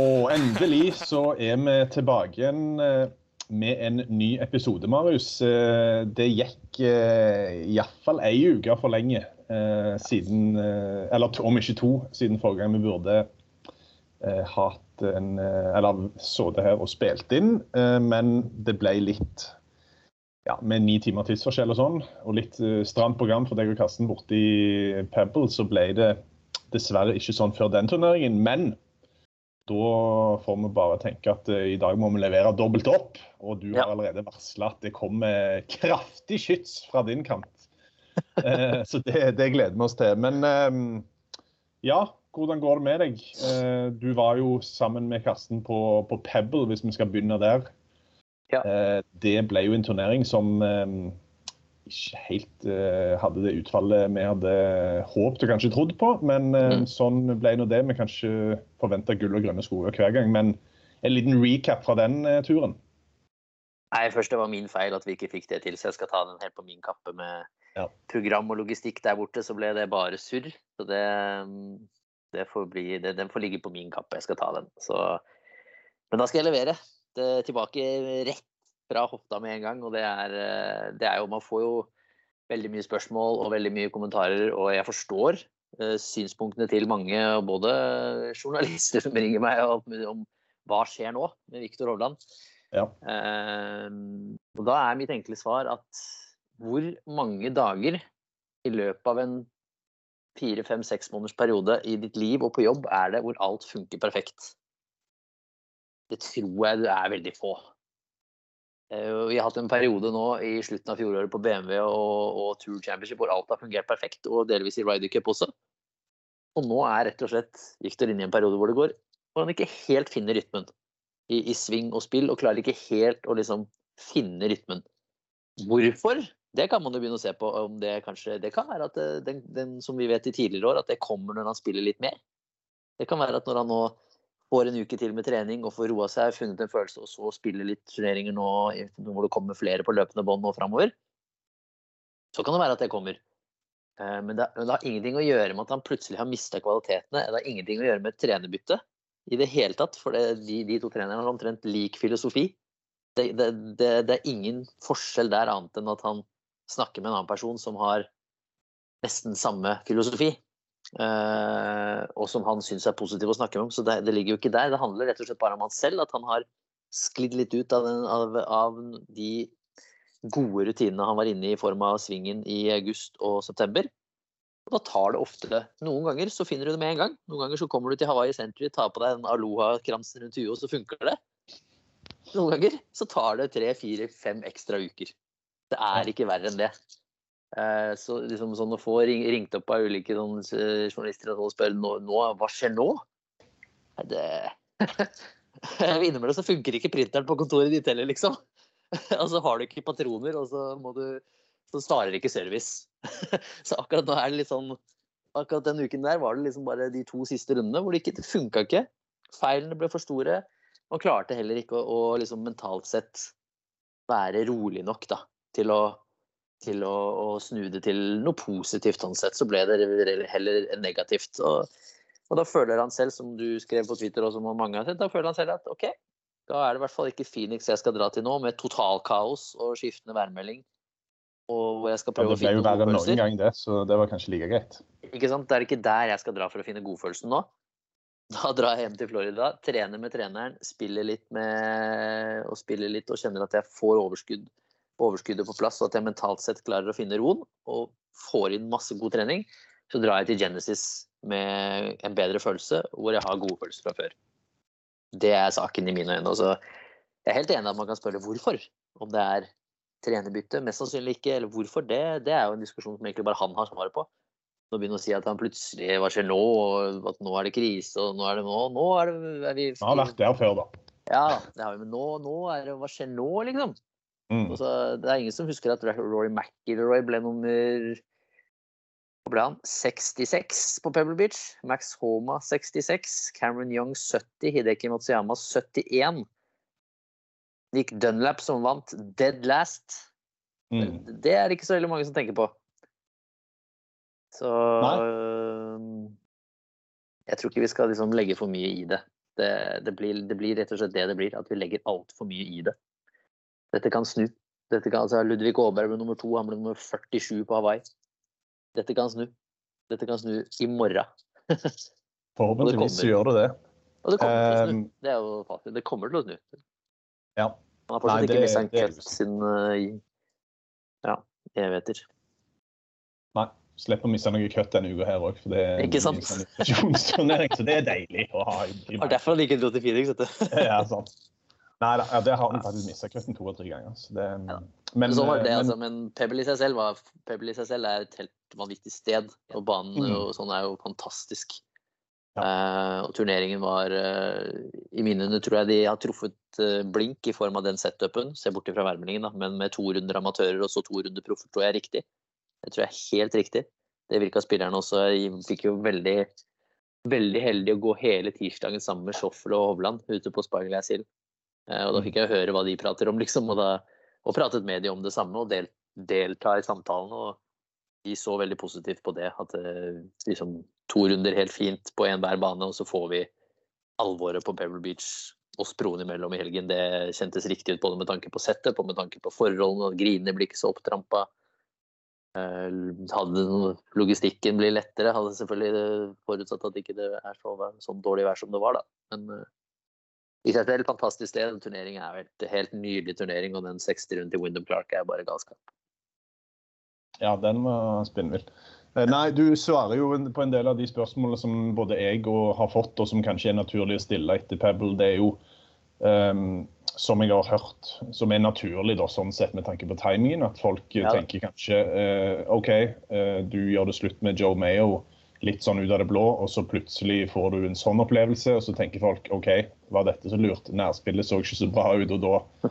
Og endelig så er vi tilbake igjen eh, med en ny episode, Marius. Eh, Det gikk eh, iallfall ei uke for lenge siden Eller om ikke to, siden forrige gang vi burde hatt en Eller sittet her og spilt inn. Men det ble litt ja, med ni timer tidsforskjell og sånn, og litt stramt program for deg og Karsten borte i Pebble, så ble det dessverre ikke sånn før den turneringen. Men da får vi bare tenke at eh, i dag må vi levere dobbelt opp. Og du har allerede varsla at det kommer kraftig skyts fra din kant. Eh, så det, det gleder vi oss til. Men eh, ja, hvordan går det med deg? Du var jo sammen med Karsten på, på Pebble, hvis vi skal begynne der. Ja. Det ble jo en turnering som ikke helt uh, hadde det utfallet vi hadde håpet og kanskje trodd på. Men uh, Mm. sånn ble nå det. Vi kan ikke forvente gull og grønne skoger hver gang. Men en liten recap fra den uh, turen. Nei, først det var min feil at vi ikke fikk det til, så jeg skal ta den helt på min kappe med Ja. program og logistikk der borte. Så ble det bare surr. Så det, det får bli det, Den får ligge på min kappe. Jeg skal ta den. Så, men da skal jeg levere. Det, tilbake rett fra hofta med en gang. Og det er, eh, det er jo Man får jo veldig mye spørsmål og veldig mye kommentarer, og jeg forstår eh, synspunktene til mange, både journalister som ringer meg og om hva skjer nå med Viktor Hovland. Ja. Uh, og da er mitt enkle svar at hvor mange dager i løpet av en fire, fem, seks måneders periode i ditt liv og på jobb er det hvor alt funker perfekt? Det tror jeg det er veldig få. Eh, Vi har hatt en periode nå i slutten av fjoråret på BMW og, og Tour Championship hvor alt har fungert perfekt, og delvis i Ryder Cup også. Og nå er rett og slett Victor inne i en periode hvor det går hvor han ikke helt finner rytmen i, i sving og spill, og klarer ikke helt å liksom finne rytmen. Hvorfor? Det kan man jo begynne å se på. om Det kanskje, det kan være at det, den, den, som vi vet i tidligere år, at det kommer når han spiller litt mer. Det kan være at når han nå får en uke til med trening og får roa seg, funnet en følelse, og så spiller litt turneringer nå hvor det kommer flere på løpende bånd nå framover, så kan det være at det kommer. Eh, Men det, men det har ingenting å gjøre med at han plutselig har mista kvalitetene. Det har ingenting å gjøre med et trenerbytte i det hele tatt. For det, de, de to trenerne har omtrent lik filosofi. Det, det, det er ingen forskjell der annet enn at han snakker med en annen person som har nesten samme filosofi. Eh, og som han syns er positiv å snakke om. Så det, det ligger jo ikke der. Det handler rett og slett bare om han selv. At han har sklidd litt ut av, den, av, av de gode rutinene han var inne i i form av svingen i august og september. Og da tar det ofte Noen ganger så finner du det med en gang. Noen ganger så kommer du til Hawaii Century, tar på deg en aloha-kransen rundt huet, og så funker det. Noen ganger så tar det tre, fire, fem ekstra uker. Det er ikke verre enn det. Eh, Så liksom sånn å få ring, ringt opp av ulike sånne, eh, journalister og spør nå, nå, hva skjer nå? Det Innimellom så funker ikke printeren på kontoret ditt heller, liksom. Og så har du ikke patroner, og så må du Så starter ikke service. Så akkurat nå er det litt sånn Akkurat den uken der var det liksom bare de to siste rundene hvor det ikke funka ikke. Feilene ble for store. Man klarte heller ikke å, å liksom mentalt sett være rolig nok da, til å til å, å snu det til noe positivt sånn sett, så ble det heller negativt. Og, og da føler han selv, som du skrev på Twitter og som mange har sett, da føler han selv at OK, da er det i hvert fall ikke Phoenix jeg skal dra til nå, med totalkaos og skiftende værmelding. Og hvor jeg skal Ja, prøve det å ble jo verre enn noen gang, det, så det var kanskje like greit. Ikke sant? Det er ikke der jeg skal dra for å finne godfølelsen nå. Da drar jeg hjem til Florida, trener med treneren, spiller litt med og spiller litt og kjenner at jeg får overskudd, overskuddet på plass, og at jeg mentalt sett klarer å finne roen og får inn masse god trening. Så drar jeg til Genesis med en bedre følelse, hvor jeg har gode følelser fra før. Det er saken i mine øyne. Så jeg er helt enig i at man kan spørre hvorfor. Om det er trenerbytte, mest sannsynlig ikke, eller hvorfor. Det, det er jo en diskusjon som egentlig bare han har svaret på. Nå begynner å si at han plutselig Hva skjer nå? Og at nå er det krise, og nå er det nå Nå er, det, er vi har vært der før, da. Ja, det har vi, men nå, nå er det Hva skjer nå, liksom? Mm. Så, det er ingen som husker at Rory McIlroy ble nummer ble han? 66 på Pebble Beach. Max Homa 66. Cameron Young 70. Hideki Matsuyama 71. Nick Dunlap som vant dead last. Mm. Det er det ikke så veldig mange som tenker på. Så Nei. Jeg tror ikke vi skal liksom legge for mye i det. Det, det, blir, det blir rett og slett det det blir, at vi legger altfor mye i det. Dette kan snu. Dette kan, altså Ludvig Aaberg ble nummer to, han ble nummer 47 på Hawaii. Dette kan snu. Dette kan snu i morgen. Forhåpentligvis gjør det det. Og det kommer til å snu. Um, Det er jo fasit. Det kommer til å snu. Ja. Han har fortsatt Nei, ikke det- mista en er siden Ja, evigheter. Nei. Slipper å miste noe kutt denne uka her òg, for det er Ikke en sant? sånn så det er deilig å ha. Det var derfor han ikke dro til Phoenix, vet du. Ja, sant. Nei da, ja, det har han faktisk mista cutten to og tre ganger. Så det, Ja. men, så var det, men- altså, men Pebble i seg selv var, Pebble i seg selv er et helt vanvittig sted. Og banen Mm. og sånn er jo fantastisk. Ja. Uh, og turneringen var uh, I minnene tror jeg de har truffet uh, blink i form av den setupen. Se bort fra værmeldingen, da. Men med to runder amatører og så to runder proffer, tror jeg er riktig. Det tror jeg er helt riktig. Det virka spillerne også. De fikk jo veldig veldig heldig å gå hele tirsdagen sammen med Schoffel og Hovland ute på Spyglass Hill. Eh, og da fikk jeg høre hva de prater om, liksom. Og, da, og pratet med de om det samme og del, delta i samtalen. Og de så veldig positivt på det. At eh, liksom to runder helt fint på enhver bane, og så får vi alvoret på Pebble Beach oss broene imellom i helgen. Det kjentes riktig ut både med tanke på settet og med tanke på forholdene. og Grinene blir ikke så opptrampa. Eh, Hadde logistikken blir lettere. Hadde selvfølgelig forutsatt at ikke det er så, sånn dårlig vær som det var, da. Men i seg selv fantastisk sted. Turneringen er et helt, helt nydelig turnering, og den 60-runden til Wyndham Clark er bare galskap. Ja, den var spinnvill. Eh, Nei, du svarer jo på en del av de spørsmålene som både jeg og har fått, og som kanskje er naturlig å stille etter Pebble. Det er jo, um, som jeg har hørt, som er naturlig da, sånn sett med tanke på timingen. At folk Ja. tenker kanskje uh, OK, uh, du gjør det slutt med Joe Mayo litt sånn ut av det blå, og så plutselig får du en sånn opplevelse, og så tenker folk OK, var dette så lurt? Nærspillet så ikke så bra ut, og da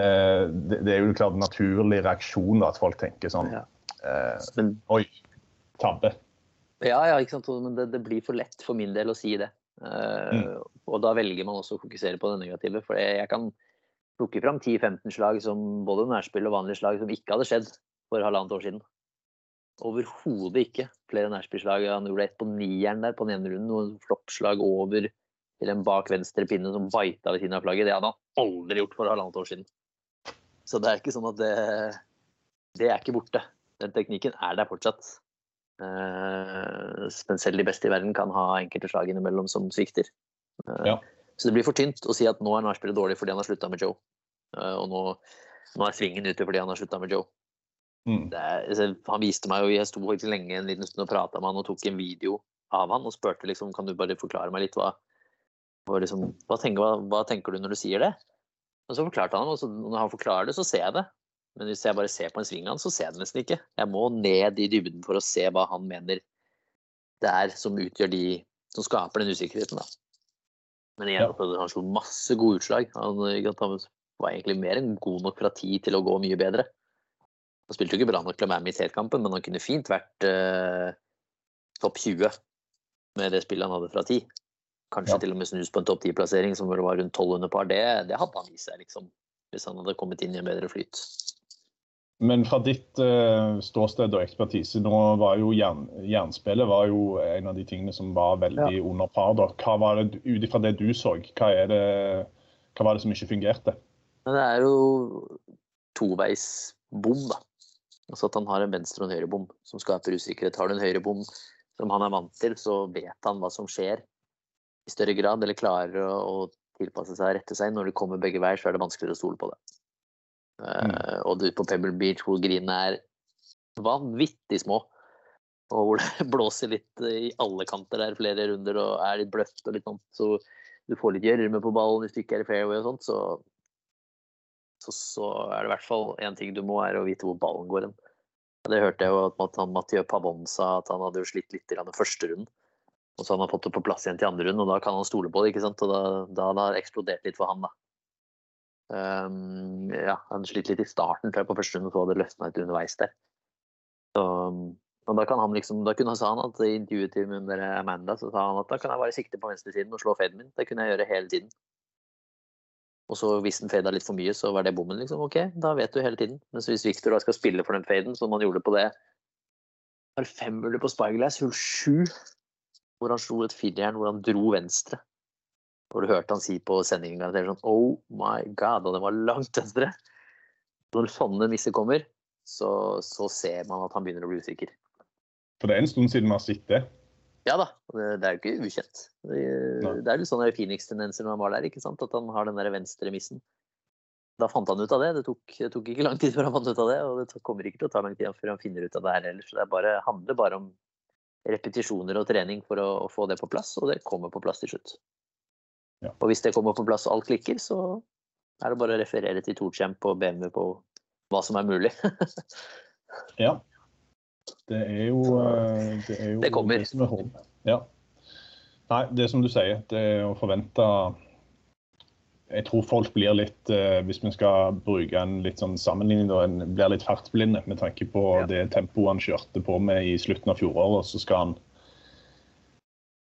eh, det, det er jo klart en naturlig reaksjon da, at folk tenker sånn eh, Men Oi, tabbe. Ja, ja, ikke sant? Men det, det blir for lett for min del å si det. Eh, Og da velger man også å fokusere på det negative. For jeg jeg kan plukke fram 10-15 slag som både nærspill og vanlige slag som ikke hadde skjedd for halvannet år siden. Overhodet ikke flere nærspillslag. Han gjorde ett på nieren der på den ene runden, og floppslag over til en bak venstre pinne som vaita ved siden av flagget. Det hadde han aldri gjort for halvannet år siden. Så det er ikke sånn at det Det er ikke borte. Den teknikken er der fortsatt. Eh, men selv de beste i verden kan ha enkelte slag innimellom som svikter. Eh, Ja. Så det blir for tynt å si at nå er nachspielet dårlig fordi han har slutta med Joe. Eh, og nå, nå er svingen ute fordi han har slutta med Joe. Mm. Det altså, han viste meg jo, Jeg sto faktisk lenge en liten stund og prata med han og tok en video av han og spurte liksom, kan du bare forklare meg litt hva, hva, liksom, hva, tenker, hva, hva tenker du når du sier det? Og så forklarte han, og så, når han forklarer det, så ser jeg det. Men hvis jeg bare ser på en sving av han, så ser jeg det nesten ikke. Jeg må ned i dybden for å se hva han mener det er som utgjør de som skaper den usikkerheten. da. Men igjen, Ja. altså, han slo masse gode utslag. Han, han var egentlig mer enn god nok fra tid til å gå mye bedre. Han spilte jo ikke bra nok til å være med i seriekampen, men han kunne fint vært eh, topp 20 med det spillet han hadde fra 10. Kanskje Ja. til og med snus på en topp 10-plassering som var rundt 12 under par. Det, det hadde han i seg, liksom. Hvis han hadde kommet inn i en bedre flyt. Men fra ditt eh, ståsted og ekspertise, nå var jo jern, jernspillet var jo en av de tingene som var veldig ja. under par. da. Hva var det, Ut ifra det du så, hva, det, hva var det som ikke fungerte? Det er jo toveisbom, da. Altså at han har en venstre og en høyre bom som skaper usikkerhet. Har du en høyre bom som han er vant til, så vet han hva som skjer i større grad, eller klarer å, å tilpasse seg og rette seg. Når det kommer begge veier, så er det vanskeligere å stole på det. Mm. Uh, og du på Pebble Beach hvor grinene er vanvittig små, og hvor det blåser litt i alle kanter der flere runder og er litt bløtt og litt sånt, så du får litt gjørme på ballen hvis du ikke er i fairway og sånt, så så, så er det i hvert fall én ting du må, er å vite hvor ballen går hen. Det hørte jeg jo at Mathieu Pavon sa, at han hadde jo slitt litt i første runden. Og så har han fått det på plass igjen til andre runden, og da kan han stole på det. ikke sant? Og da, da har det eksplodert litt for han, da. Um, ja, han slitt litt i starten tror jeg, på første runde, så hadde det løsna litt underveis der. Så, og da, kan han liksom, da kunne han sa han at i intervjuet til Amanda så sa han at da kan jeg bare sikte på venstresiden og slå faden min. Det kunne jeg gjøre hele tiden. Og så hvis den fada litt for mye, så var det bommen, liksom. Ok, da vet du hele tiden. Mens hvis Victor da skal spille for den faden, som han gjorde på det Har femhuller på Spyglass, hull sju, hvor han slo et firejern hvor han dro venstre. Hvor du hørte han si på sendingen garantert sånn Oh my god, og den var langt venstre. Når sånne nisser kommer, så, så ser man at han begynner å bli usikker. For det er en stund siden vi har sett det. Ja da, det er jo ikke ukjent. Det, det er litt sånne Phoenix-tendenser når han var der, ikke sant? at han har den der venstre missen. Da fant han ut av det. Det tok, det tok, ikke lang tid før han fant ut av det, og det kommer ikke til å ta lang tid før han finner ut av det her heller. Så det bare, handler bare om repetisjoner og trening for å, å, få det på plass, og det kommer på plass til slutt. Ja. Og hvis det kommer på plass og alt klikker, så er det bare å referere til Torchamp og BMW på hva som er mulig. ja. Det er jo eh, Det, er jo det kommer. Det som er. Ja. Nei, det er som du sier, det er å forvente Jeg tror folk blir litt, eh, hvis vi skal bruke en litt sånn sammenligning, da, en blir litt fartsblinde med tanke på ja. det tempoet han kjørte på med i slutten av fjoråret. Så skal han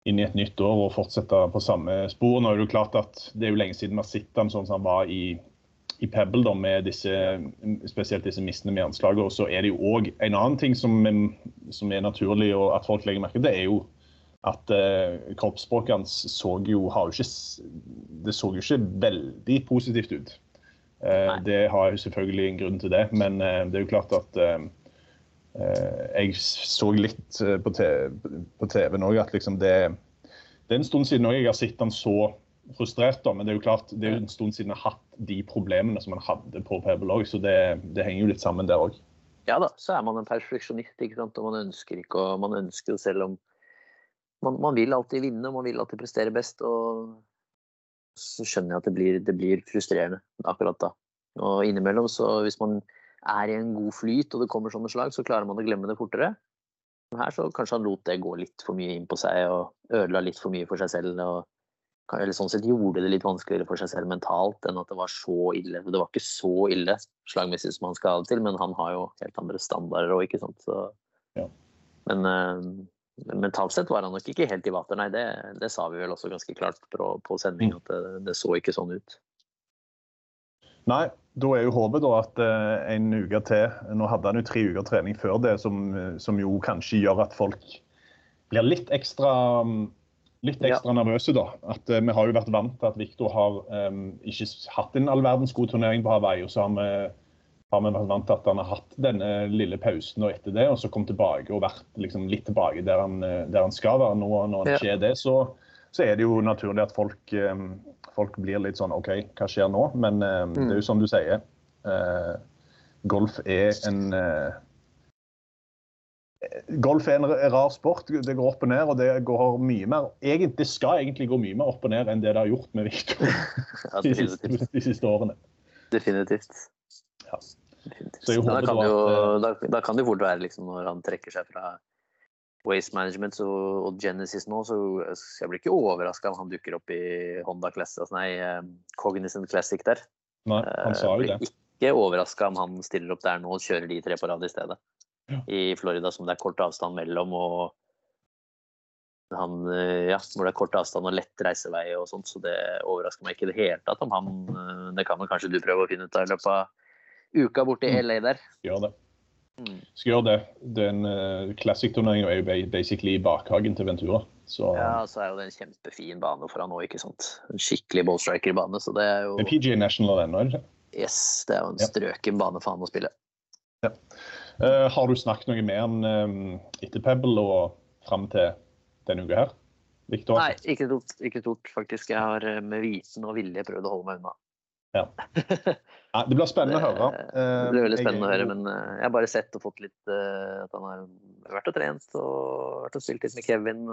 inn i et nytt år og fortsette på samme spor. Nå er det jo klart at det er jo lenge siden vi har sett ham sånn som han var i i Pebble da, med disse, spesielt disse missene med anslaget. Og så er det jo òg en annen ting som, som, er naturlig og at folk legger merke til, det er jo at eh, kroppsspråket hans så jo, har jo ikke, det så jo ikke veldig positivt ut. Eh, det har jo selvfølgelig en grunn til det, men eh, det er jo klart at eh, eh, jeg så litt eh, på TV-en òg at liksom det, det er en stund siden jeg har sett han så frustrert, da, men det er jo klart, det er jo en stund siden jeg har hatt de problemene som man hadde på Pebble òg, så det, det, henger jo litt sammen der òg. Ja da, så er man en perfeksjonist, ikke sant? og man ønsker ikke og man ønsker jo selv om man, man, vil alltid vinne, man vil alltid prestere best. og Så skjønner jeg at det blir, det blir frustrerende akkurat da. Og innimellom, så hvis man er i en god flyt og det kommer sånne slag, så klarer man å glemme det fortere. Men her så kanskje han lot det gå litt for mye inn på seg og ødela litt for mye for seg selv. og eller sånn sett gjorde det litt vanskeligere for seg selv mentalt enn at det var så ille. Det var ikke så ille slagmessig som han skal ha det til, men han har jo helt andre standarder òg, ikke sant. Så, ja. Men uh, mentalt sett var han nok ikke helt i vater, nei. Det, det sa vi vel også ganske klart på, på sending, mm. at det, det, så ikke sånn ut. Nei, da er jo håpet da at uh, en uke til Nå hadde han jo tre uker trening før det, som, som jo kanskje gjør at folk blir litt ekstra um, litt ekstra ja. nervøse, da. At uh, Vi har jo vært vant til at Viktor har um, ikke hatt en all verdens god turnering på Hawaii. og så har vi, har vi vært vant til at han har hatt denne lille pausen og etter det, og så kom tilbake og vært liksom, litt tilbake der han, eh, der han skal være. Nå, når han ja. ikke er det, så, så, er det jo naturlig at folk, um, folk, blir litt sånn OK, hva skjer nå? Men um, mm. det er jo som du sier. Uh, golf er en uh, Golf er en rar sport. Det går opp og ned, og det går mye mer egentlig, Det skal egentlig gå mye mer opp og ned enn det det har gjort med Victor ja, de, siste, de, siste, årene. Definitivt. Ja. Definitivt. Da, kan jo, da, da, kan det fort være liksom, når han trekker seg fra Waste Management så, og Genesis nå, så jeg blir ikke overraska om han dukker opp i Honda Classic, nei, eh, Cognizant Classic der. Nei, han sa jo det. Jeg blir ikke overraska om han stiller opp der nå og kjører de tre på rad i stedet i Florida som det er kort avstand mellom. og han, eh, ja, hvor det er kort avstand og lett reisevei og sånt, så det overrasker meg ikke i det hele tatt om han eh, Det kan vel kanskje du prøve å finne ut av i løpet av uka borti Mm. LA der. Gjør det. Mm. Skal gjøre det. Den uh, Classic-turneringa er jo basically i bakhagen til Ventura. Så Ja, så er jo det en kjempefin bane for han òg, ikke sant. En skikkelig ballstriker-bane, så det er jo det er PGA National ennå, er det ikke? Yes, det er jo en Ja. strøken bane for han å spille. Eh, har du snakket noe mer enn um, etter Pebble og fram til denne uka her? Victor? Nei, ikke stort, ikke stort, faktisk. Jeg har eh, med viten og vilje prøvd å holde meg unna. Ja. ja det blir spennende å høre. Det blir veldig Eh, spennende jeg å høre, men eh, jeg har bare sett og fått litt eh, at han har vært og trent og vært og spilt litt med Kevin.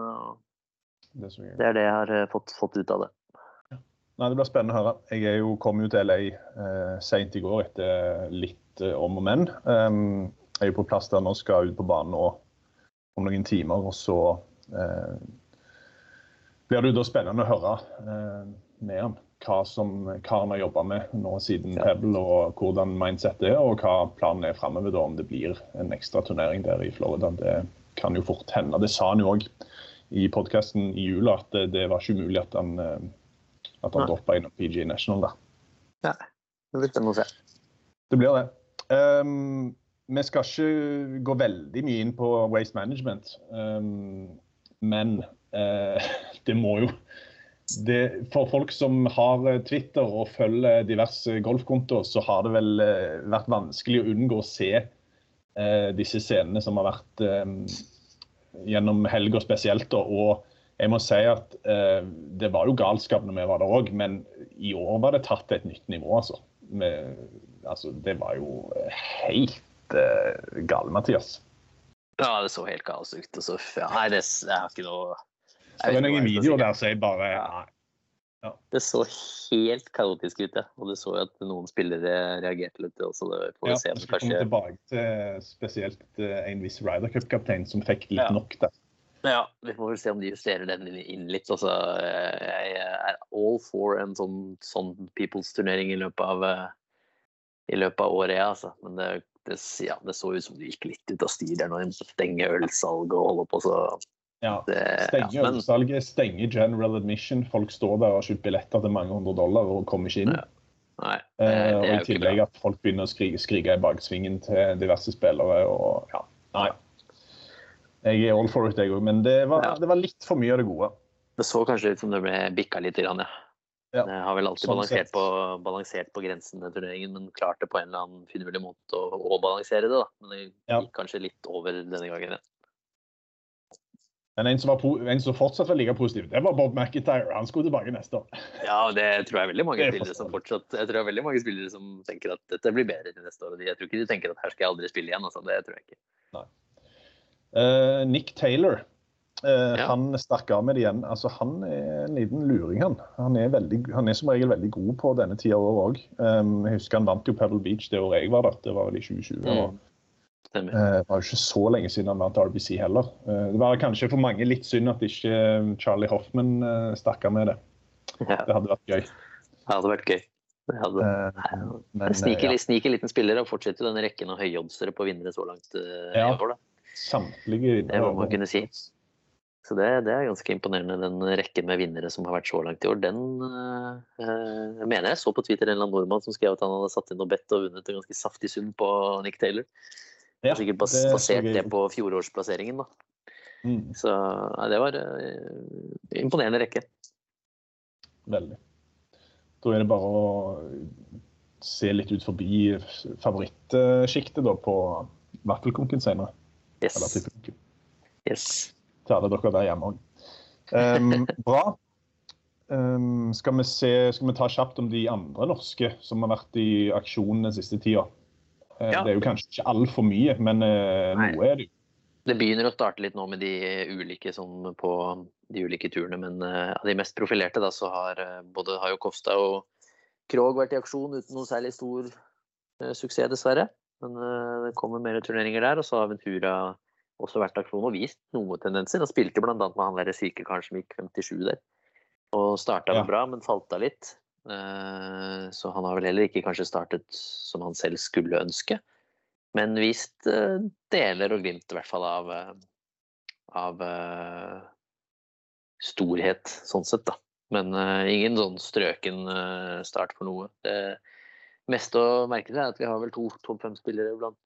det er. Det er det jeg har eh, fått, fått ut av det. Nei, Det blir spennende å høre. Jeg er jo kom jo til LA eh, seint i går etter litt eh, om og men. Um, er jo på plass der nå, skal ut på banen nå om noen timer. Og så eh, blir det jo da spennende å høre eh, med ham hva, som, hva han har jobba med nå siden. Pebble, og hvordan mindsettet er, og hva planen er framover, om det blir en ekstra turnering der i Florida. Det kan jo fort hende. Det sa han jo òg i podkasten i jula, at det, det var ikke umulig at han eh, at han Nei. droppa innom PG National der. Det blir spennende å se. Det blir det. Ehm, vi skal ikke gå veldig mye inn på waste management, um, men uh, det må jo det, For folk som har eh, Twitter og følger diverse golfkontoer, så har det vel uh, vært vanskelig å unngå å se uh, disse scenene som har vært um, gjennom helga spesielt. og jeg må si at Det var jo galskap når vi var der òg, men i år var det tatt et nytt nivå. altså. Med, altså det var jo helt uh, gale, Mathias. Ja, det så helt kaos ut. og så- ja, nei, det, jeg har ikke noe Det var noen videoer der så jeg bare Ja. nei. Det så helt kaotisk ut, ja. Og du så jo at noen spillere reagerte litt også. Det får vi Ja, se. jeg kanskje... komme tilbake til spesielt eh, en viss Ryder Cup-kaptein som fikk litt Ja. nok der. Ja, vi får vel se om de justerer den inn litt. Altså, jeg er all for en sånn, sånn Peoples-turnering i løpet av eh, i løpet av året, ja, altså. Men det, det, ja, det så ut som du gikk litt ut av styr der når nå. stenger ølsalget og holder på, så Ja. det Stenge ja, ølsalget, stenge general admission. Folk står der og har kjøpt billetter til mange hundre dollar og kommer ikke inn. Ja, Nei, Eh, det og er i tillegg at folk begynner å skrike, skrike i baksvingen til diverse spillere. og ja, Nei. Jeg er all for it, jeg òg, men det var, det var litt for mye av det gode. Det så kanskje ut som det ble bikka litt, ja. Ja, Jeg har vel alltid sånn balansert på, balansert på grensen den turneringen, men klarte på en eller annen finurlig måte å, å balansere det. da. Men det Ja. gikk kanskje litt over denne gangen. Ja. Men en som, var, en som fortsatt var like positiv, det var Bob McIntyre. Han skulle tilbake neste år. Ja, det tror jeg er veldig mange er spillere som fortsatt Jeg tror jeg er veldig mange spillere som tenker at dette blir bedre til neste år. Jeg tror ikke de tenker at her skal jeg aldri spille igjen. Altså. Det tror jeg ikke. Eh, Nick Taylor. Eh, Ja. Han stakk av med det igjen. Altså, han er en liten luring, han. Han er, veldig, han er som regel veldig god på denne tida av året òg. jeg husker han vant jo Pebble Beach det året jeg var der. Det var vel i 2020. og Mm. Stemmer. Eh, Det var jo ikke så lenge siden han vant RBC heller. Eh, Det var kanskje for mange litt synd at ikke eh, Charlie Hoffman eh, stakk av med det. Ja, Det hadde vært gøy. det hadde vært gøy. Det hadde. Men En sniker, ja, sniker liten spiller og fortsetter denne rekken av høyoddsere på vinnere så langt Ja. år. Samtlige Det må man kunne si. Så det, det er ganske imponerende, den rekken med vinnere som har vært så langt i år. Den jeg mener jeg så på Twitter en eller annen nordmann som skrev at han hadde satt inn noe bett og vunnet en ganske saftig sum på Nick Taylor. Ja, Sikkert bas det basert det på fjorårsplasseringen, da. Mm, Så ja, det var eh, imponerende rekke. veldig. Da er det bare å se litt ut forbi favorittsjiktet på vaffelkonken senere. Eller Yes. tippekonken. yes. Til alle dere der hjemme òg. bra. Um, skal, vi se, skal vi ta kjapt om de andre norske som har vært i aksjon den siste tida? Eh, Ja. Det er jo kanskje ikke altfor mye, men uh, noe er det jo. Det begynner å starte litt nå med de ulike sånn på de ulike turene, men uh, av de mest profilerte da, så har uh, både Hayo Kofstad og Krog vært i aksjon uten noe særlig stor suksess, dessverre. Men det kommer mer turneringer der, og så har Ventura også vært aksjon og vist noe tendenser. Han spilte bl.a. med han der syke karen som gikk 57 der. Og starta Ja. bra, men falt av litt. Eh, Så han har vel heller ikke kanskje startet som han selv skulle ønske. Men vist eh, deler og glimt i hvert fall av, eh, av storhet, sånn sett, da. Men ingen sånn strøken start for noe. Det, meste å merke seg er at vi har vel to topp fem-spillere blant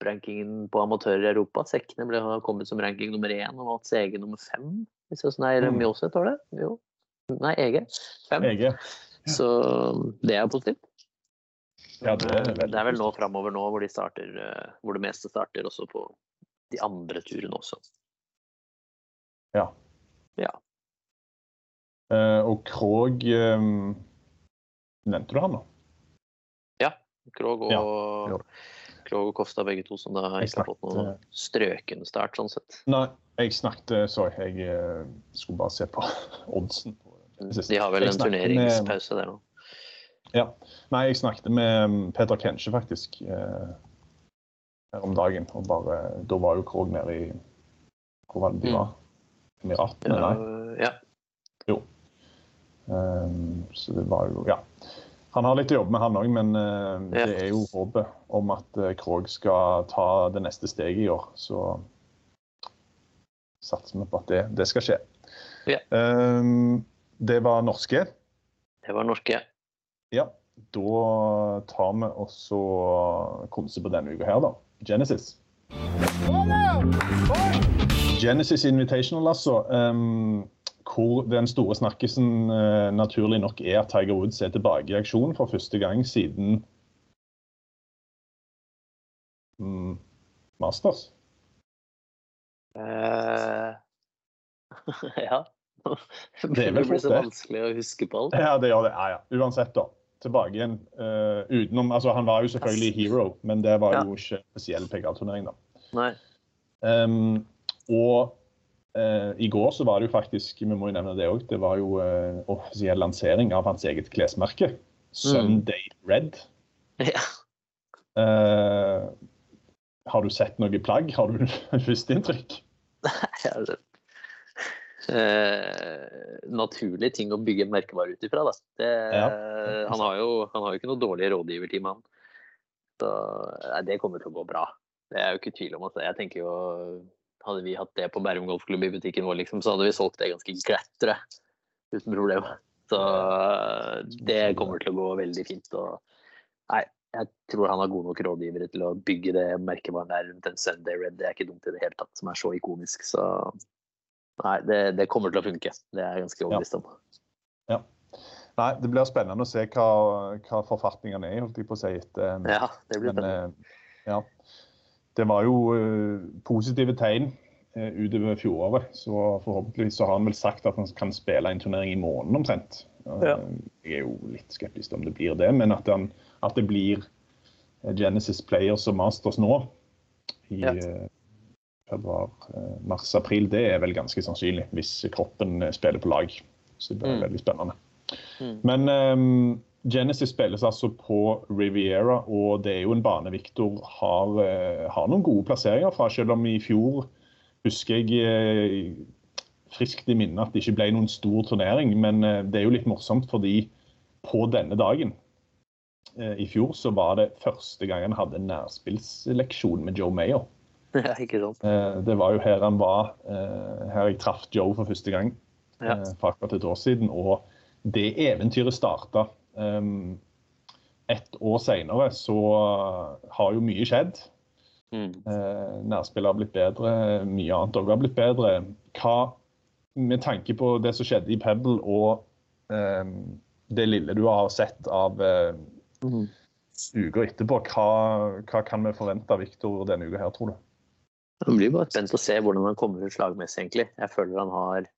topprankingen på amatører i Europa. Sekkene ble, kommet som ranking nummer én og Mats Ege nummer fem. Hvis jeg, nei, eller Mm. Mjåseth var det? Jo. Nei, Ege. Fem. Ege. Så det er positivt. Ja, det er det er vel nå framover nå hvor de starter, eh, hvor det meste starter også på de andre turene også. Ja. Ja. Eh, og Krog eh, Nevnte du han, da? Ja. Krog og, Ja, jo. Krog og Kofstad begge to, som da ikke ikke har fått noen snakket- strøken start, sånn sett. Nei, jeg snakket Sorry, jeg eh, skulle bare se på oddsen. på. De har vel Jeg en snakket med- turneringspause der nå. Ja. Nei, jeg snakket med um, Peter Kensje faktisk, eh, her om dagen. Og bare Da var jo Krog nede i Hvor var det de Mm. var? Emiratene? mm. Nei. ja. Um, så det var jo Ja. Han har litt å jobbe med, han òg, men eh, Ja. det er jo håpet om at eh, Krog skal ta det neste steget i år. Så satser vi på at det, det skal skje. Ja. Um, det var norske. Det var norske. Ja, da tar vi også konse på denne uka her, da. Genesis. Genesis Invitational, altså. Um, hvor den store snakkisen uh, naturlig nok er at Tiger Woods er tilbake i aksjon for første gang siden mm, Masters. Uh, ja. Det det blir så det. vanskelig å huske på alt. Ja, det gjør det. Ja, ja. Uansett, da. Tilbake igjen. Uh, utenom Altså, han var jo selvfølgelig hero, men det var jo ikke spesiell PGA-turnering, da. Nei. Um, og eh, i går så var det jo faktisk, vi må jo nevne det òg, det var jo uh, offisiell lansering av hans eget klesmerke. Sunday Red. Ja. Uh, har du sett noe plagg? Har du førsteinntrykk? Nei, det- Eh, Naturlige ting å bygge en merkevare ut ifra. Da. Det, Ja. han, har jo, han har jo ikke noe dårlig rådgiverteam, han. Så nei, det kommer til å gå bra. Det er jo ikke tvil om Altså. jeg tenker jo Hadde vi hatt det på Bærum golfklubb i butikken vår, liksom, så hadde vi solgt det ganske glatt, tror jeg. Uten problem. Så det kommer til å gå veldig fint. Og nei, jeg tror han har gode nok rådgivere til å bygge det merkevaren der rundt en Sunday Red. Det er ikke dumt i det hele tatt, som er så ikonisk. Så nei, det, det kommer til å funke. Det er jeg ganske overbevist om. Nei, det blir spennende å se hva, hva forfatningene er, holdt jeg på å si. Etter, Ja, det blir Men spennende. eh, ja. Det var jo eh, positive tegn eh, utover fjoråret. Så forhåpentligvis så har han vel sagt at han kan spille en turnering i måneden omtrent. Eh, Ja. Jeg er jo litt skeptisk om det blir det, men at, han, at det blir eh, Genesis Players og Masters nå i Ja. eh, februar, eh, mars-april, det er vel ganske sannsynlig hvis kroppen eh, spiller på lag. Så det blir Mm. veldig spennende. Mm. Men ehm, Genesis spilles altså på Riviera, og det er jo en bane Victor har, eh, har noen gode plasseringer fra. Selv om i fjor husker jeg eh, friskt i minne at det ikke ble noen stor turnering. Men eh, det er jo litt morsomt fordi på denne dagen i fjor så var det første gang han hadde en nærspillsleksjon med Joe Mayer. Ja, det var jo her han var, her jeg traff Joe for første gang Ja. for akkurat et år siden. Og det eventyret starta. Um, ett år seinere så har jo mye skjedd. Mm. Eh, nærspillet har blitt bedre, mye annet òg har blitt bedre. Hva, med tanke på det som skjedde i Pebble og eh, det lille du har sett av eh, Mm. uker etterpå, hva, hva kan vi forvente av Victor denne uka her, tror du? Man blir bare spent å se hvordan han kommer ut slagmessig, egentlig. Jeg føler han har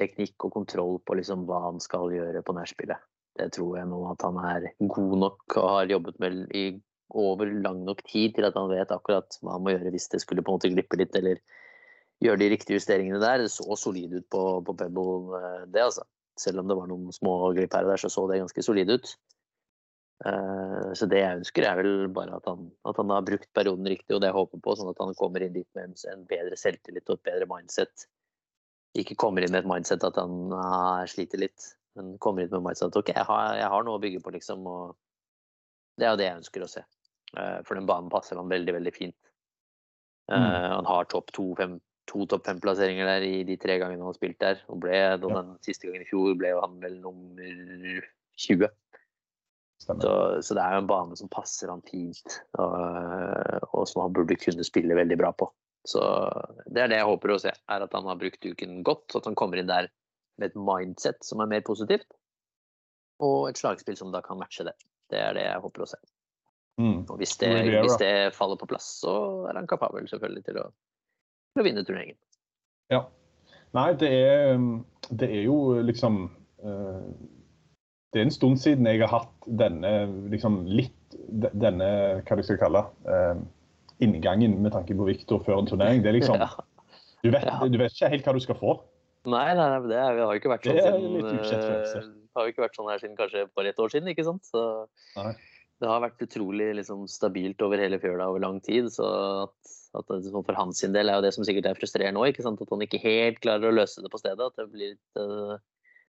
teknikk og kontroll på liksom hva han skal gjøre på nærspillet. Det tror jeg nå at han er god nok og har jobbet med i over lang nok tid til at han vet akkurat hva han må gjøre hvis det skulle på en måte glippe litt, eller gjøre de riktige justeringene der. Det så solid ut på, på Pebble, eh, det altså. Selv om det var noen små glipp her og der, så så det ganske solid ut. Eh, Så det jeg ønsker, er vel bare at han, at han har brukt perioden riktig, og det jeg håper på, sånn at han kommer inn dit med en- bedre selvtillit og et bedre mindset. Ikke kommer inn med et mindset at han ah, sliter litt, men kommer inn med mindset at ok, jeg har, jeg har noe å bygge på, liksom. Og det er jo det jeg ønsker å se. Eh, For den banen passer han veldig, veldig fint. Eh, Han har topp to, fem, to topp fem-plasseringer der i de tre gangene han har spilt der. Og ble, da den siste gangen i fjor ble han vel nummer 20. Så, så det er jo en bane som passer han fint, og, og som han burde kunne spille veldig bra på. Så det er det jeg håper å se, er at han har brukt uken godt, at han kommer inn der med et mindset som er mer positivt, og et slagspill som da kan matche det. Det er det jeg håper å se. Mm. Og hvis det, hvis det faller på plass, så er han kapabel selvfølgelig til å, til å vinne turneringen. Ja. Nei, det er, det er jo liksom eh, Det er en stund siden jeg har hatt denne liksom litt Denne, hva jeg skal kalle eh, inngangen med tanke på Victor før en turnering. Det er liksom du vet, du vet ikke helt hva du skal få. Nei, nei, nei, det er, vi har jo ikke vært sånn siden eh, har jo ikke vært sånn her siden kanskje bare et år siden, ikke sant? Så Nei. det har vært utrolig liksom, stabilt over hele fjøla over lang tid. Så at, at det, sånn for hans sin del er jo det som sikkert er frustrerende òg, ikke sant? at han ikke helt klarer å løse det på stedet. At det blir litt, eh,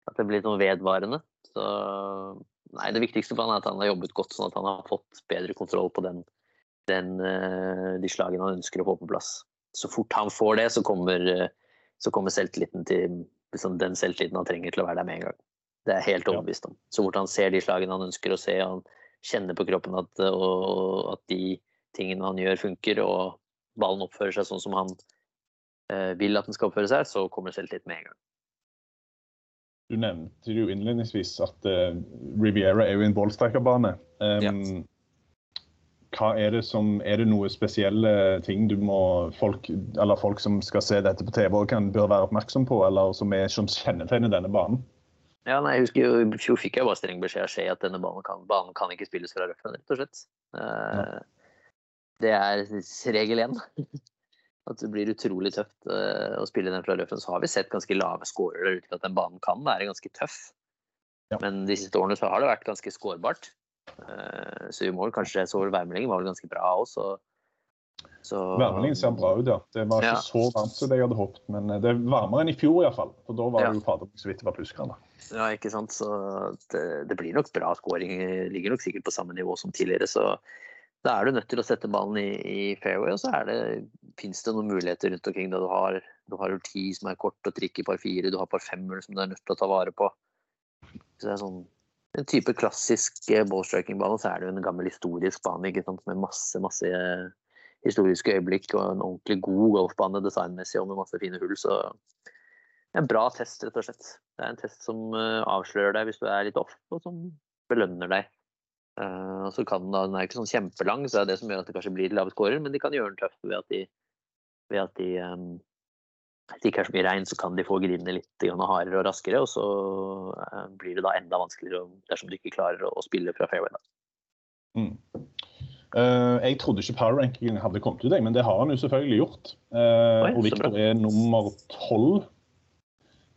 at det blir noe vedvarende. Så nei, det viktigste for han er at han har jobbet godt, sånn at han har fått bedre kontroll på den, den, eh, de slagene han ønsker å få på plass. Så fort han får det, så kommer, så kommer selvtilliten til liksom, den selvtilliten han trenger til å være der med en gang. Det er jeg helt overbevist om. Så fort han ser de slagene han ønsker å se, og han kjenner på kroppen at, og, at de tingene han gjør, funker, og ballen oppfører seg sånn som han eh, vil at den skal oppføre seg, så kommer selvtillit med en gang. Du nevnte jo innledningsvis at eh, Riviera er jo en ballstrekerbane. Um, Hva er det som Er det noe spesielle ting du må folk, eller folk som skal se dette på TV, kan, bør være oppmerksom på, eller som, er, som kjennetegner denne banen? Ja, nei, jeg husker jo, I fjor fikk jeg bare streng beskjed av Skje at denne banen kan, banen kan ikke spilles fra røffen, rett og slett. Eh, Det er regel én. At det blir utrolig tøft uh, å spille den fra røffen. Så har vi sett ganske lave scorer der ute at den banen kan være ganske tøff. Ja. Men de siste årene så har det vært ganske skårbart. Eh, i mål kanskje jeg så vel Værmeldingen var vel ganske bra også. Så, Værmeldingen ser bra ut, ja. Det var ikke Ja. så varmt som jeg hadde håpet, men eh, det er varmere enn i fjor iallfall. For da var Ja. det jo fader så vidt det var plussgrader. Ja, ikke sant. Så det, det blir nok bra skåring. Ligger nok sikkert på samme nivå som tidligere. Så da er du nødt til å sette ballen i, i fairway, og så er det, finnes det noen muligheter rundt omkring. Da du har, du har ti 10 som er kort og trikk i par 4, du har par 5 som du er nødt til å ta vare på. Så det er sånn en type klassisk eh, ballstriking-bane, så er det jo en gammel historisk bane med masse, masse eh, historiske øyeblikk og en ordentlig god golfbane designmessig og med masse fine hull. Så en bra test, rett og slett. Det er en test som eh, avslører deg hvis du er litt off, og som belønner deg. Så kan den Den er ikke sånn kjempelang, så det er det som gjør at det kanskje blir lave scorer, men de kan gjøre den tøff ved at de, ved at de eh, hvis det ikke er så mye regn, så kan de få grinene litt hardere og raskere. Og så eh, blir det da enda vanskeligere dersom du ikke klarer å, spille fra fairway. Mm. Uh, jeg trodde ikke power rankingen hadde kommet ut, men det har han jo selvfølgelig gjort. Uh, Oi, og Victor er nummer tolv.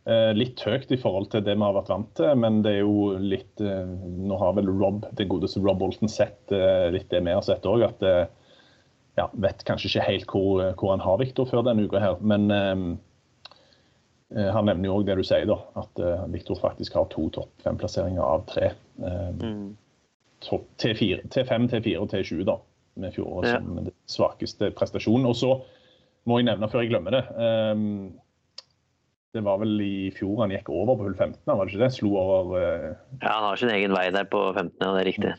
Eh, litt høyt i forhold til det vi har vært vant til, men det er jo litt Nå har vel Rob, den godeste Rob Bolton sett litt det vi har sett òg, at ja, Vet kanskje ikke helt hvor, hvor han har Viktor før denne uka her, men eh, eh, han nevner jo òg det du sier, da. At eh, Viktor faktisk har to topp fem-plasseringer av tre. Eh, topp T4, T5, T4 og T20 da, med fjoråret Ja. som den svakeste prestasjonen. Og så må jeg nevne, før jeg glemmer det eh, Det var vel i fjor han gikk over på hull 15, var det ikke det? Slo over eh, Ja, han har sin egen vei der på 15, ja, det er riktig.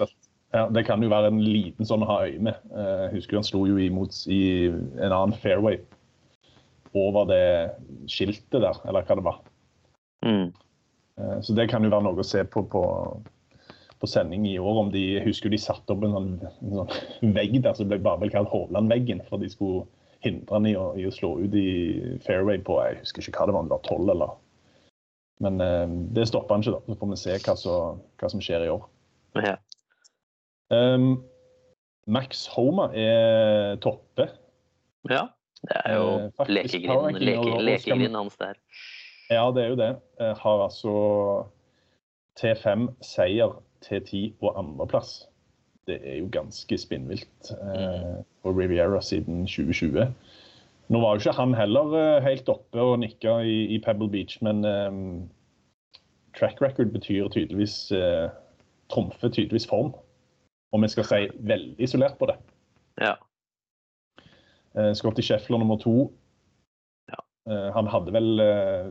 Ja, Det kan jo være en liten sånn å ha øye med. Eh, Jeg husker han slo jo imot i en annen fairway over det skiltet der, eller hva det var. Mm. Eh, Så det kan jo være noe å se på på, på sending i år. om de, Jeg husker de satte opp en sånn, en sånn vegg der som ble bare vel kalt Hovland-veggen. For de skulle hindre han i i å slå ut i fairway på jeg husker ikke hva det var, om det var tolv eller Men eh, det stopper han ikke, da. Så får vi se hva, så, hva som skjer i år. Ja. Um, Max Homa er toppe. ja. Det er jo Eh, lekegrinden leke, hans der. Ja, det er jo det. Jeg har altså T5 seier, T10 på andreplass. Det er jo ganske spinnvilt eh, på Riviera siden 2020. Nå var jo ikke han heller eh, helt oppe og nikka i, i Pebble Beach, men eh, track record betyr tydeligvis eh, trumfer tydeligvis form. Om vi skal si veldig isolert på det. Ja. Uh, Scotty Scheffler nummer to. Ja. Uh, han hadde vel uh,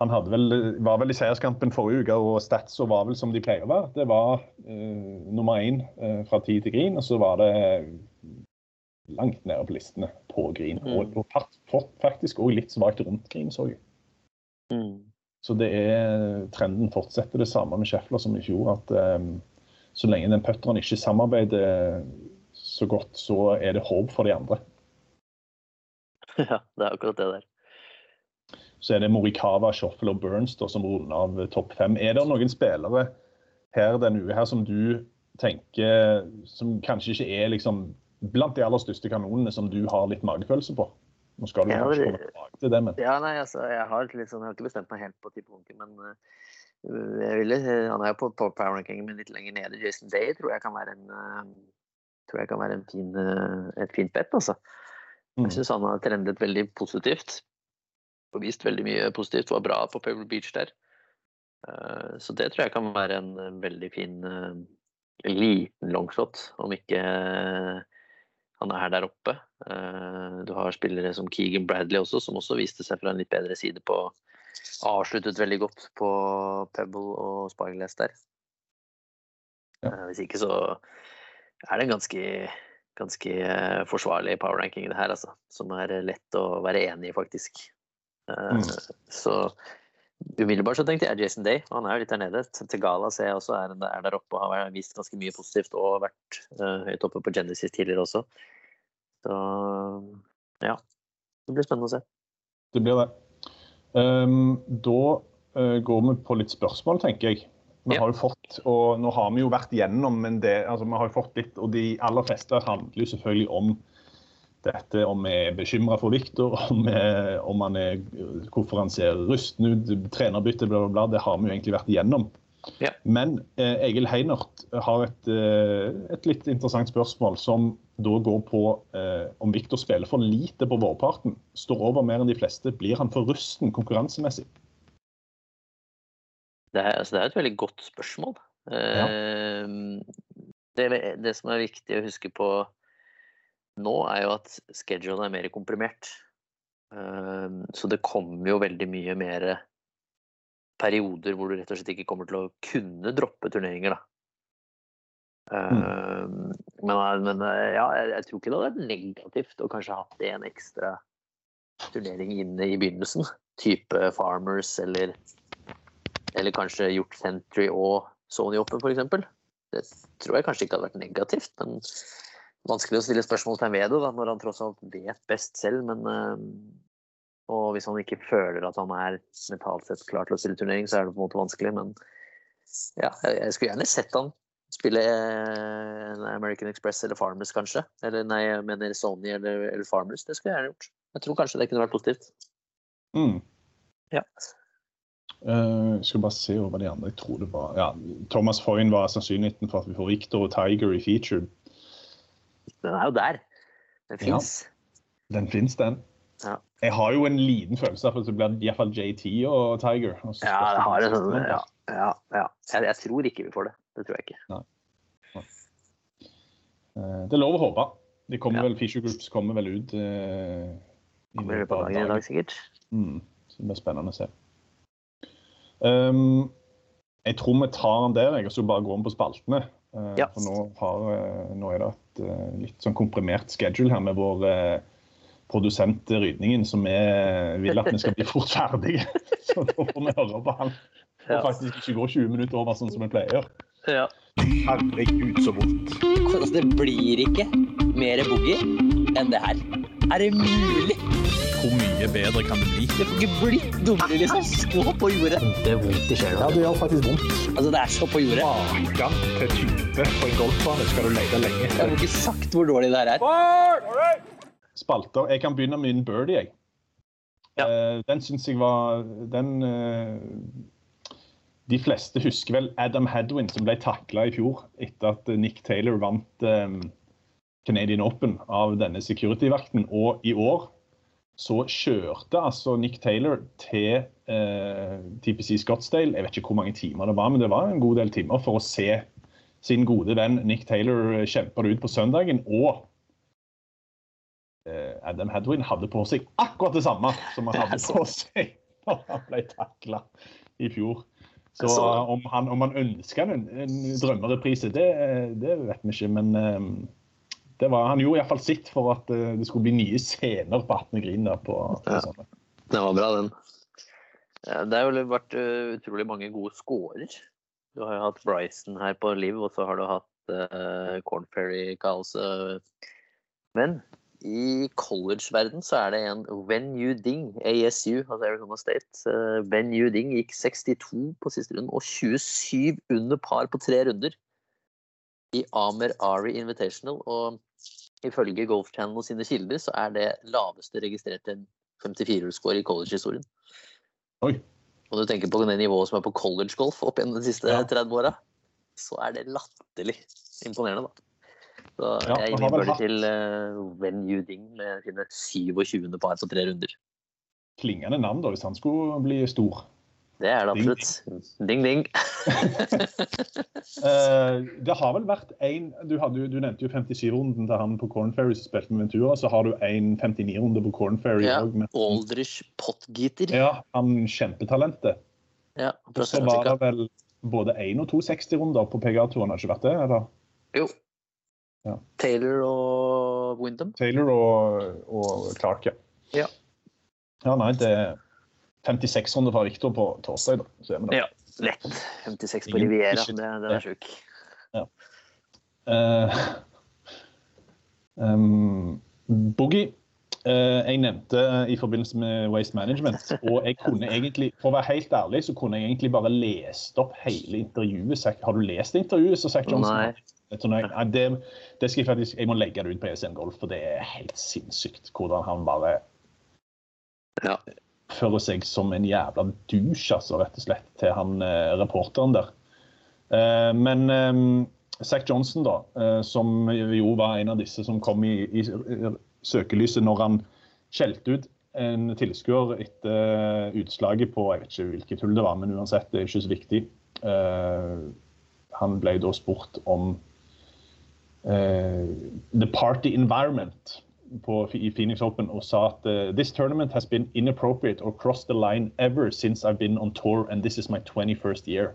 Han hadde vel, var vel i seierskampen forrige uke, og statsa var vel som de pleier å være. Det var eh, nummer én eh, fra tid til grin, og så var det langt nede på listene på grin. Mm. Og, og faktisk òg litt svakt rundt grin, så jeg. Mm. Så det er trenden fortsetter det samme med Scheffler som i fjor. At eh, så lenge den putteren ikke samarbeider så godt, så er det håp for de andre. Ja, det er akkurat det der. Så er det Morikawa, Shoffel og Burns da, som runder av topp fem. Er det noen spillere her denne uka her som du tenker som kanskje ikke er liksom blant de aller største kanonene som du har litt magefølelse på? Nå skal du kanskje komme tilbake til det, men Ja, nei, altså, jeg har, sånn, jeg har ikke bestemt meg helt på tidspunktet, men jeg ville, han er jo på, på power rankingen men litt lenger nede. Jason Day tror jeg kan være en, tror jeg kan være en fin, øh, et fint bet, altså. Mm. Jeg syns han har trendet veldig positivt. Og vist veldig mye positivt. Var bra på Pebble Beach der. Eh, Så det tror jeg kan være en veldig fin liten longshot, om ikke han er der oppe. Eh, Du har spillere som Keegan Bradley også, som også viste seg fra en litt bedre side på Avsluttet veldig godt på Pebble og Spyglass der. Ja. Eh, Hvis ikke så er det en ganske, ganske eh, forsvarlig power ranking det her, altså. Som er lett å være enig i, faktisk. Eh, Mm. Så umiddelbart så tenkte jeg Jason Day. Han er jo litt der nede. Tegala ser jeg også er, er der oppe og har vist ganske mye positivt og vært uh, høyt oppe på Genesis tidligere også. Så ja. Det blir spennende å se. det blir det. Um, da eh, går vi på litt spørsmål, tenker jeg. Vi har jo fått, og Nå har vi jo vært gjennom en del, altså vi har jo fått litt, og de aller fleste handler jo selvfølgelig om dette om vi er bekymra for Viktor, om, om han er, hvorfor han ser rusten ut, trenerbytte, bla, bla, bla. Det har vi jo egentlig vært igjennom. Ja. Men eh, Egil Heinert har et, eh, et litt interessant spørsmål som da går på eh, om Viktor spiller for lite på vårparten. Står over mer enn de fleste. Blir han for rusten konkurransemessig? Det er, altså, det er et veldig godt spørsmål. Eh, det, det som er viktig å huske på nå, er jo at schedulen er mer komprimert. Eh, så det kommer jo veldig mye mer perioder hvor du rett og slett ikke kommer til å kunne droppe turneringer, da. Eh, men, men eh, ja, jeg, jeg tror ikke det hadde vært negativt å kanskje hatt en ekstra turnering inne i begynnelsen. Type Farmers eller eller kanskje gjort Century og Sony Open, f.eks. Det tror jeg kanskje ikke hadde vært negativt, men vanskelig å stille spørsmålstegn ved det da, når han tross alt vet best selv. Men, øh, og hvis han ikke føler at han er mentalt sett klar til å stille turnering, så er det på en måte vanskelig. Men ja, jeg, skulle gjerne sett han spille eh, American Express eller Farmers, kanskje. Eller nei, jeg mener Sony eller, eller Farmers. Det skulle jeg gjerne gjort. Jeg tror kanskje det kunne vært positivt. Mm. Ja. Uh, skal bare se over de andre. Jeg tror det var ja, Thomas Foyn var sannsynligheten for at vi får Victor og Tiger i featured. Den er jo der. Den Ja. Den fins, den. Ja. Jeg har jo en liten følelse av at det blir iallfall JT og Tiger. og Ja, det har det sånn. Ja, ja, ja. Jeg, jeg tror ikke vi får det. Det tror jeg ikke. Nei. Det er lov å håpe. De kommer Ja. vel, Fisher Groups kommer vel ut eh, i løpet av dagen i dag, sikkert. Mm, så det blir spennende å se. Um, jeg tror vi tar den der, jeg, og så bare går vi på spaltene. Uh, Ja. For nå, har, eh, nå er det et uh, litt sånn komprimert schedule her med vår eh, produsent Rydningen, som er, vil at vi skal bli fort ferdige. så da får vi høre på han. Og faktisk ikke gå 20 minutter over sånn som vi pleier. Ja. Herregud, så vondt. Altså, det blir ikke mer boogie enn det her. Er det mulig? Hvor mye bedre kan det bli? Det får ikke blitt dummere, liksom. Så på jordet. Det er vondt i sjela. det gjør faktisk vondt. Altså, det er så på jordet. Gang til type på en golfbane skal du lete lenge. Jeg får ikke sagt hvor dårlig det her er. Spalter. Jeg kan begynne med min birdie. jeg. Ja. Eh, den syns jeg var Den eh, De fleste husker vel Adam Hadwin, som ble takla i fjor etter at Nick Taylor vant eh, Canadian Open av denne security-vakten. Og i år så kjørte altså Nick Taylor til TPC Scottsdale. Jeg vet ikke hvor mange timer det var, men det var en god del timer for å se sin gode venn Nick Taylor kjempe det ut på søndagen. og Adam Hadwin hadde på seg akkurat det samme som han hadde på seg da han ble takla i fjor. Så Så- om han, om han ønsker en, en drømmereprise, det, det vet vi ikke. Men eh, det var, han gjorde iallfall sitt for at eh, det skulle bli nye scener på 18. Grin. der på, på Ja. Det var bra, den. Det har jo vært utrolig mange gode scorer. Du har jo hatt Bryson her på Liv, og så har du hatt uh, Corn Ferry-kaoset. Men i college-verden så er det en Wen Ding, ASU, altså Arizona State. Wen Ding gikk 62 på siste runden og 27 under par på tre runder i Amer Ari Invitational. Og ifølge Golf Channel og sine kilder så er det laveste registrerte 54-hullscore i college-historien. Oi. Og du tenker på det nivået som er på college-golf opp gjennom de siste Ja. 30 åra, så er det latterlig imponerende, da. Så Ja, jeg innbyr hatt- til uh, When You Ding med sine 27. par på tre runder. Klingende navn da, hvis han skulle bli stor. Det er det absolutt. Ding, ding. uh, det har vel vært én du, du nevnte jo 57-runden til han på Corn Ferry som spilte med Ventura. Så har du en 59-runde på Corn Ferry òg. Ja, Aldrich Potgieter. Ja, han kjempetalentet. Ja, så var det vel både én og to 60-runder på PGA-turen, har det ikke vært det? Eller? Jo. Ja. Taylor og Wyndham. Taylor og, og Clark, ja. Ja. Ja, nei, det er 56 runder fra Victor på torsdag, da. Så er vi der. Ja, lett. 56 på Riviera. ikke- Det, den er sjuk. Eh, um, Boogie jeg nevnte i forbindelse med Waste Management. Og jeg kunne egentlig, for å være helt ærlig, så kunne jeg egentlig bare lest opp hele intervjuet. Har du lest intervjuet Så Zac Johnson? Nei, det, det skal jeg faktisk Jeg må legge det ut på ESN Golf, for det er helt sinnssykt hvordan han bare Ja. fører seg som en jævla douche, altså, rett og slett, til han eh, reporteren der. Eh, men eh, Zack Johnson, da, eh, som jo var en av disse som kom i, i søkelyset når han skjelte ut en tilskuer etter utslaget på Jeg vet ikke hvilket hull det var, men uansett, det er ikke så viktig. Eh, han ble da spurt om eh, the party environment på, i Phoenix Open og sa at eh, this tournament has been inappropriate or crossed the line ever since I've been on tour and this is my 21st year.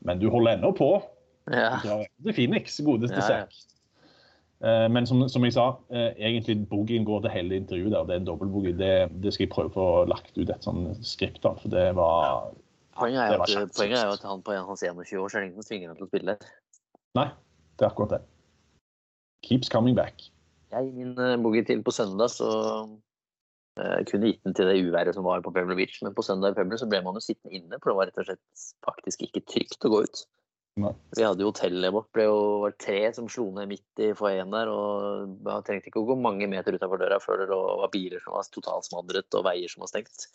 Men du holder ennå på. Ja. Drar til Phoenix, godeste Ja, ja. Eh, Men som, som jeg sa, eh, egentlig boogien går til hele intervjuet der. Det er en dobbeltboogie. Det, det skal jeg prøve å få lagt ut et sånn skript av, for det var Poenget er, var at, poenget er jo at han på hans 21 år så er det ingen som tvinger ham til å spille. Nei, det er akkurat det. Keeps coming back. Jeg gir min uh, boogie til på søndag, så uh, kunne gitt den til det uværet som var på Pebble Beach. Men på søndag i Pebble så ble man jo sittende inne, for det var rett og slett faktisk ikke trygt å gå ut. Vi hadde jo hotellet vårt jo var tre som slo ned midt i foajeen der. Og man trengte ikke å gå mange meter utafor døra før det var biler som var totalsmadret og veier som var stengt.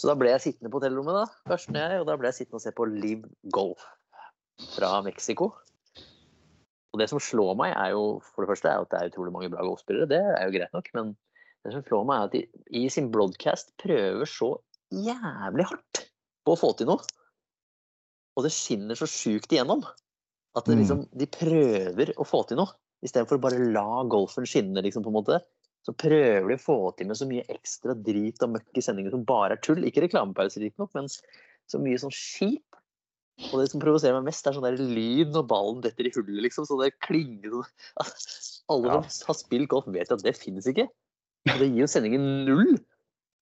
Så da ble jeg sittende på hotellrommet, da, Karsten og jeg, og da ble jeg sittende og se på Liv Golf fra Mexico. Og det som slår meg, er jo for det første er at det er utrolig mange bra golfspillere. Det er jo greit nok, men det som slår meg, er at de i sin broadcast prøver så jævlig hardt på å få til noe. Og det skinner så sjukt igjennom. At det Mm. liksom, de prøver å få til noe, istedenfor å bare la golfen skinne, liksom, på en måte. Så prøver de å få til med så mye ekstra drit og møkk i sendingen som bare er tull. Ikke reklamepauser, riktignok, men så mye sånn skip. Og det som provoserer meg mest, er sånn der lyd når ballen detter i hullet, liksom. Så det klinger sånn. Alle Ja. som har spilt golf, vet at det finnes ikke. Og det gir jo sendingen null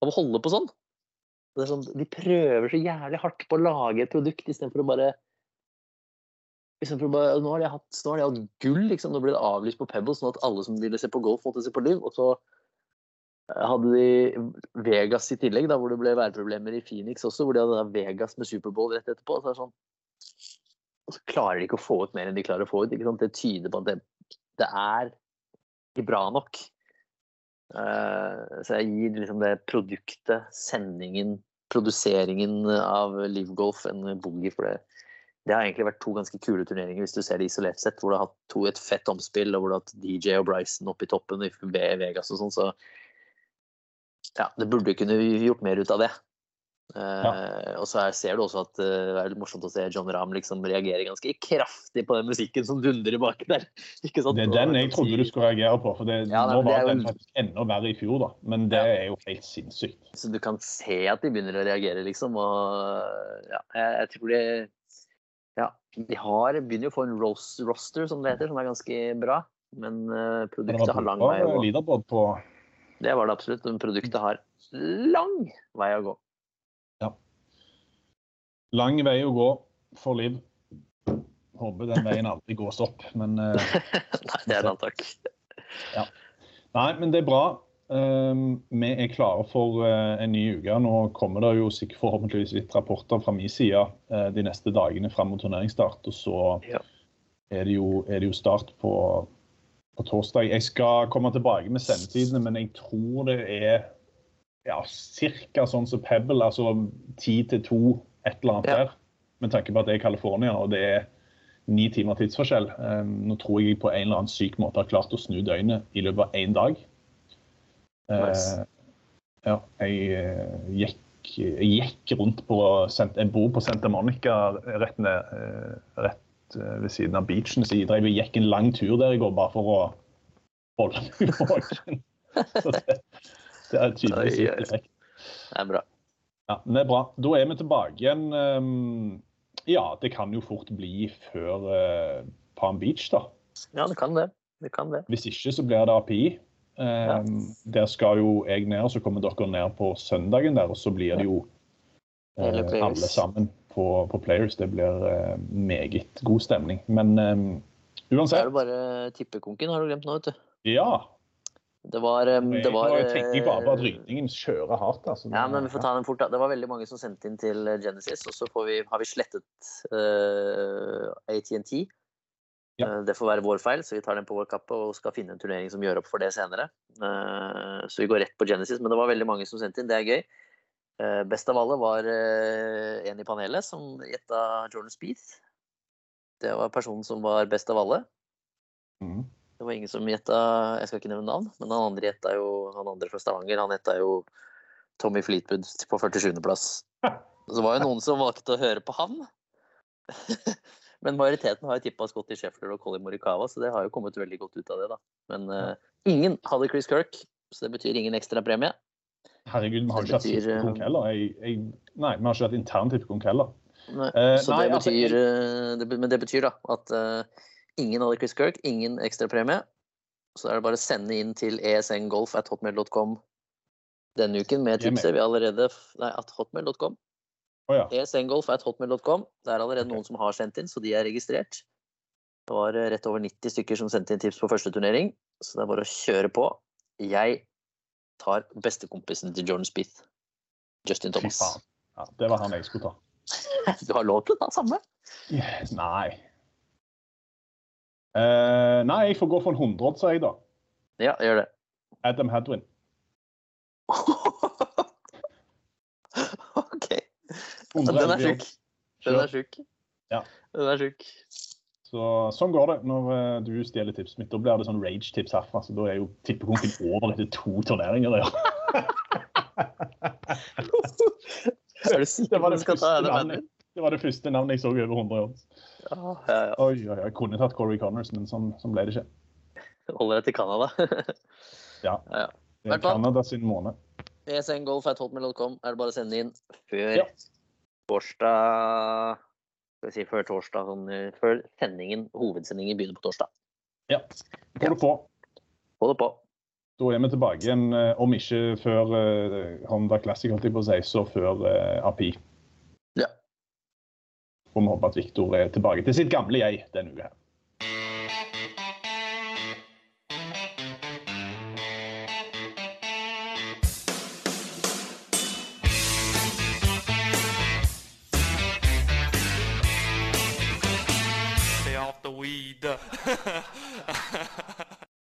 av å holde på sånn. Sånn. De prøver så jævlig hardt på å lage et produkt istedenfor å bare Istedenfor å bare Nå har de hatt, har de hatt gull, liksom. Nå ble det avlyst på Pebbles, sånn at alle som ville se på golf, måtte se på Liv. Og så eh, hadde de Vegas i tillegg, da, hvor det ble værproblemer i Phoenix også, hvor de hadde Vegas med Superbowl rett etterpå. Så sånn Og så klarer de ikke å få ut mer enn de klarer å få ut. Det tyder på at det, det er ikke bra nok. Eh, så jeg gir liksom det produktet, sendingen, produseringen av Live Golf en boogie for det. Det har egentlig vært to ganske kule turneringer hvis du ser det isolert sett, hvor du har hatt to, et fett omspill, og hvor du har hatt DJ og Bryson oppe i toppen i Vegas og sånn, så ja, det burde kunne gjort mer ut av det. Eh, Og så er, ser du også at uh, det er litt morsomt å se John Rahm liksom reagere ganske kraftig på den musikken som dundrer bak der. Det er den jeg trodde du skulle reagere på, for det, Ja, nei, nå var jo den en- faktisk enda verre i fjor, da. Men det er jo helt sinnssykt. Så du kan se at de begynner å reagere, liksom. Og ja, jeg, jeg tror det Ja, de har, begynner jo å få en ros roster, som det heter, som er ganske bra. Men uh, produktet har lang vei å gå. Det var det absolutt. Men produktet har lang vei å gå. Lang vei å gå for Liv. Håper den veien aldri gås opp, men uh, Nei, det er en annen takk. Nei, men det er bra. Um, vi er klare for uh, en ny uke. Nå kommer det jo sikkert forhåpentligvis litt rapporter fra min side uh, de neste dagene fram mot turneringsstart. Og så Ja. er, det jo, er det jo start på, på torsdag. Jeg skal komme tilbake med sendetidene, men jeg tror det er ja, ca. sånn som Pebble, altså ti til to, et eller annet der. Med tanke på at det er California, og det er ni timer tidsforskjell. Um, nå tror jeg på en eller annen syk måte har klart å snu døgnet i løpet av én dag. Nice. Eh, ja, jeg eh, gikk, jeg gikk rundt på Jeg bor på Santa Monica rett, ned, eh, rett ved siden av beachen. Så jeg gikk en lang tur der i går bare for å holde meg våken. Så det, det er tydeligvis effekt. Det er bra. Ja, det er bra. Da er vi tilbake igjen. ehm, ja, det kan jo fort bli før eh, Palm Beach, da. Ja, det kan det. Det kan det. Hvis ikke så blir det API. Ja. Der skal jo jeg ned, og så kommer dere ned på søndagen der. Og så blir det jo ja. Alle sammen på, på Players. Det blir eh, meget god stemning. Men um, Så er jo det bare tippekonken, har du glemt nå, vet du. ja. Det var, det var jeg tenker bare på at eh, rykningen kjører hardt. Altså. Ja, men vi får ta den fort. da. Det var veldig mange som sendte inn til eh, Genesis, og så får vi, har vi slettet uh, ATNT. Ja. Uh, det får være vår feil, så vi tar den på vår kappe og skal finne en turnering som gjør opp for det senere. Uh, så vi går rett på Genesis, men det var veldig mange som sendte inn. Det er gøy. Eh, best av alle var eh, en i panelet som gjetta Jordan Speeth. Det var personen som var best av alle. Mhm. Det var ingen som gjetta Jeg skal ikke nevne navn, men han andre gjetta jo Han andre fra Stavanger, han gjetta jo Tommy Fleetwood på 47.-plass. Så var jo noen som valgte å høre på han. Men majoriteten har jo tippa Scotty Sheffler og Colin Morikawa, så det har jo kommet veldig godt ut av det, da. Men uh, ingen hadde Chris Kirk, så det betyr ingen ekstra premie. Herregud, vi har ikke hatt betyr, tippekonk eh, heller. Jeg, jeg, nei, vi har ikke hatt intern tippekonk heller. Nei, uh, så nei, det altså, betyr, eh, det, men det betyr da at eh, ingen hadde Chris Kirk, ingen ekstrapremie. Så er det bare å sende inn til esngolf.hotmail.com denne uken med tipset. Vi allerede Nei, at hotmail.com. Oh, ja. esngolf.hotmail.com. Det er allerede noen som har sendt inn, så de er registrert. Det var eh, rett over 90 stykker som sendte inn tips på første turnering, så det er bare å kjøre på. Jeg tar bestekompisen til Jordan Speeth. Justin Fy Thomas. faen. Ja, det var han jeg skulle ta. Du har lov til å ta samme. Yes, nei. Eh, nei, jeg får gå for en 100, sier jeg da. Ja, gjør det. Adam Hadwin. OK. Den er sjuk. Den er sjuk. Ja. Den er sjuk. Så, sånn går det når eh, du stjeler tipset mitt. Da blir det sånn rage-tips herfra. Så da er jo tippekonken over etter to turneringer. Ja. Er du sikker Det på at du skal ta Adam Hadwin? Det var det første navnet jeg så over 100 år. Ja, ja, ja. Oi, oi, jeg kunne tatt Corey Connors, men sånn, sånn ble det ikke. Holder det til Canada. Ja. Ja, ja. Det er Canada sin måned. esngolf.hotmail.com er det bare å sende inn før Ja. torsdag Skal vi si før torsdag, sånn, eh, før sendingen, hovedsendingen begynner på torsdag. Ja. Få det på. Hold det på. Da er vi tilbake igjen, eh, om ikke før eh, Honda Classic, holdt jeg på å si, så før API. Får vi håpe at Viktor er tilbake til sitt gamle jeg denne uka.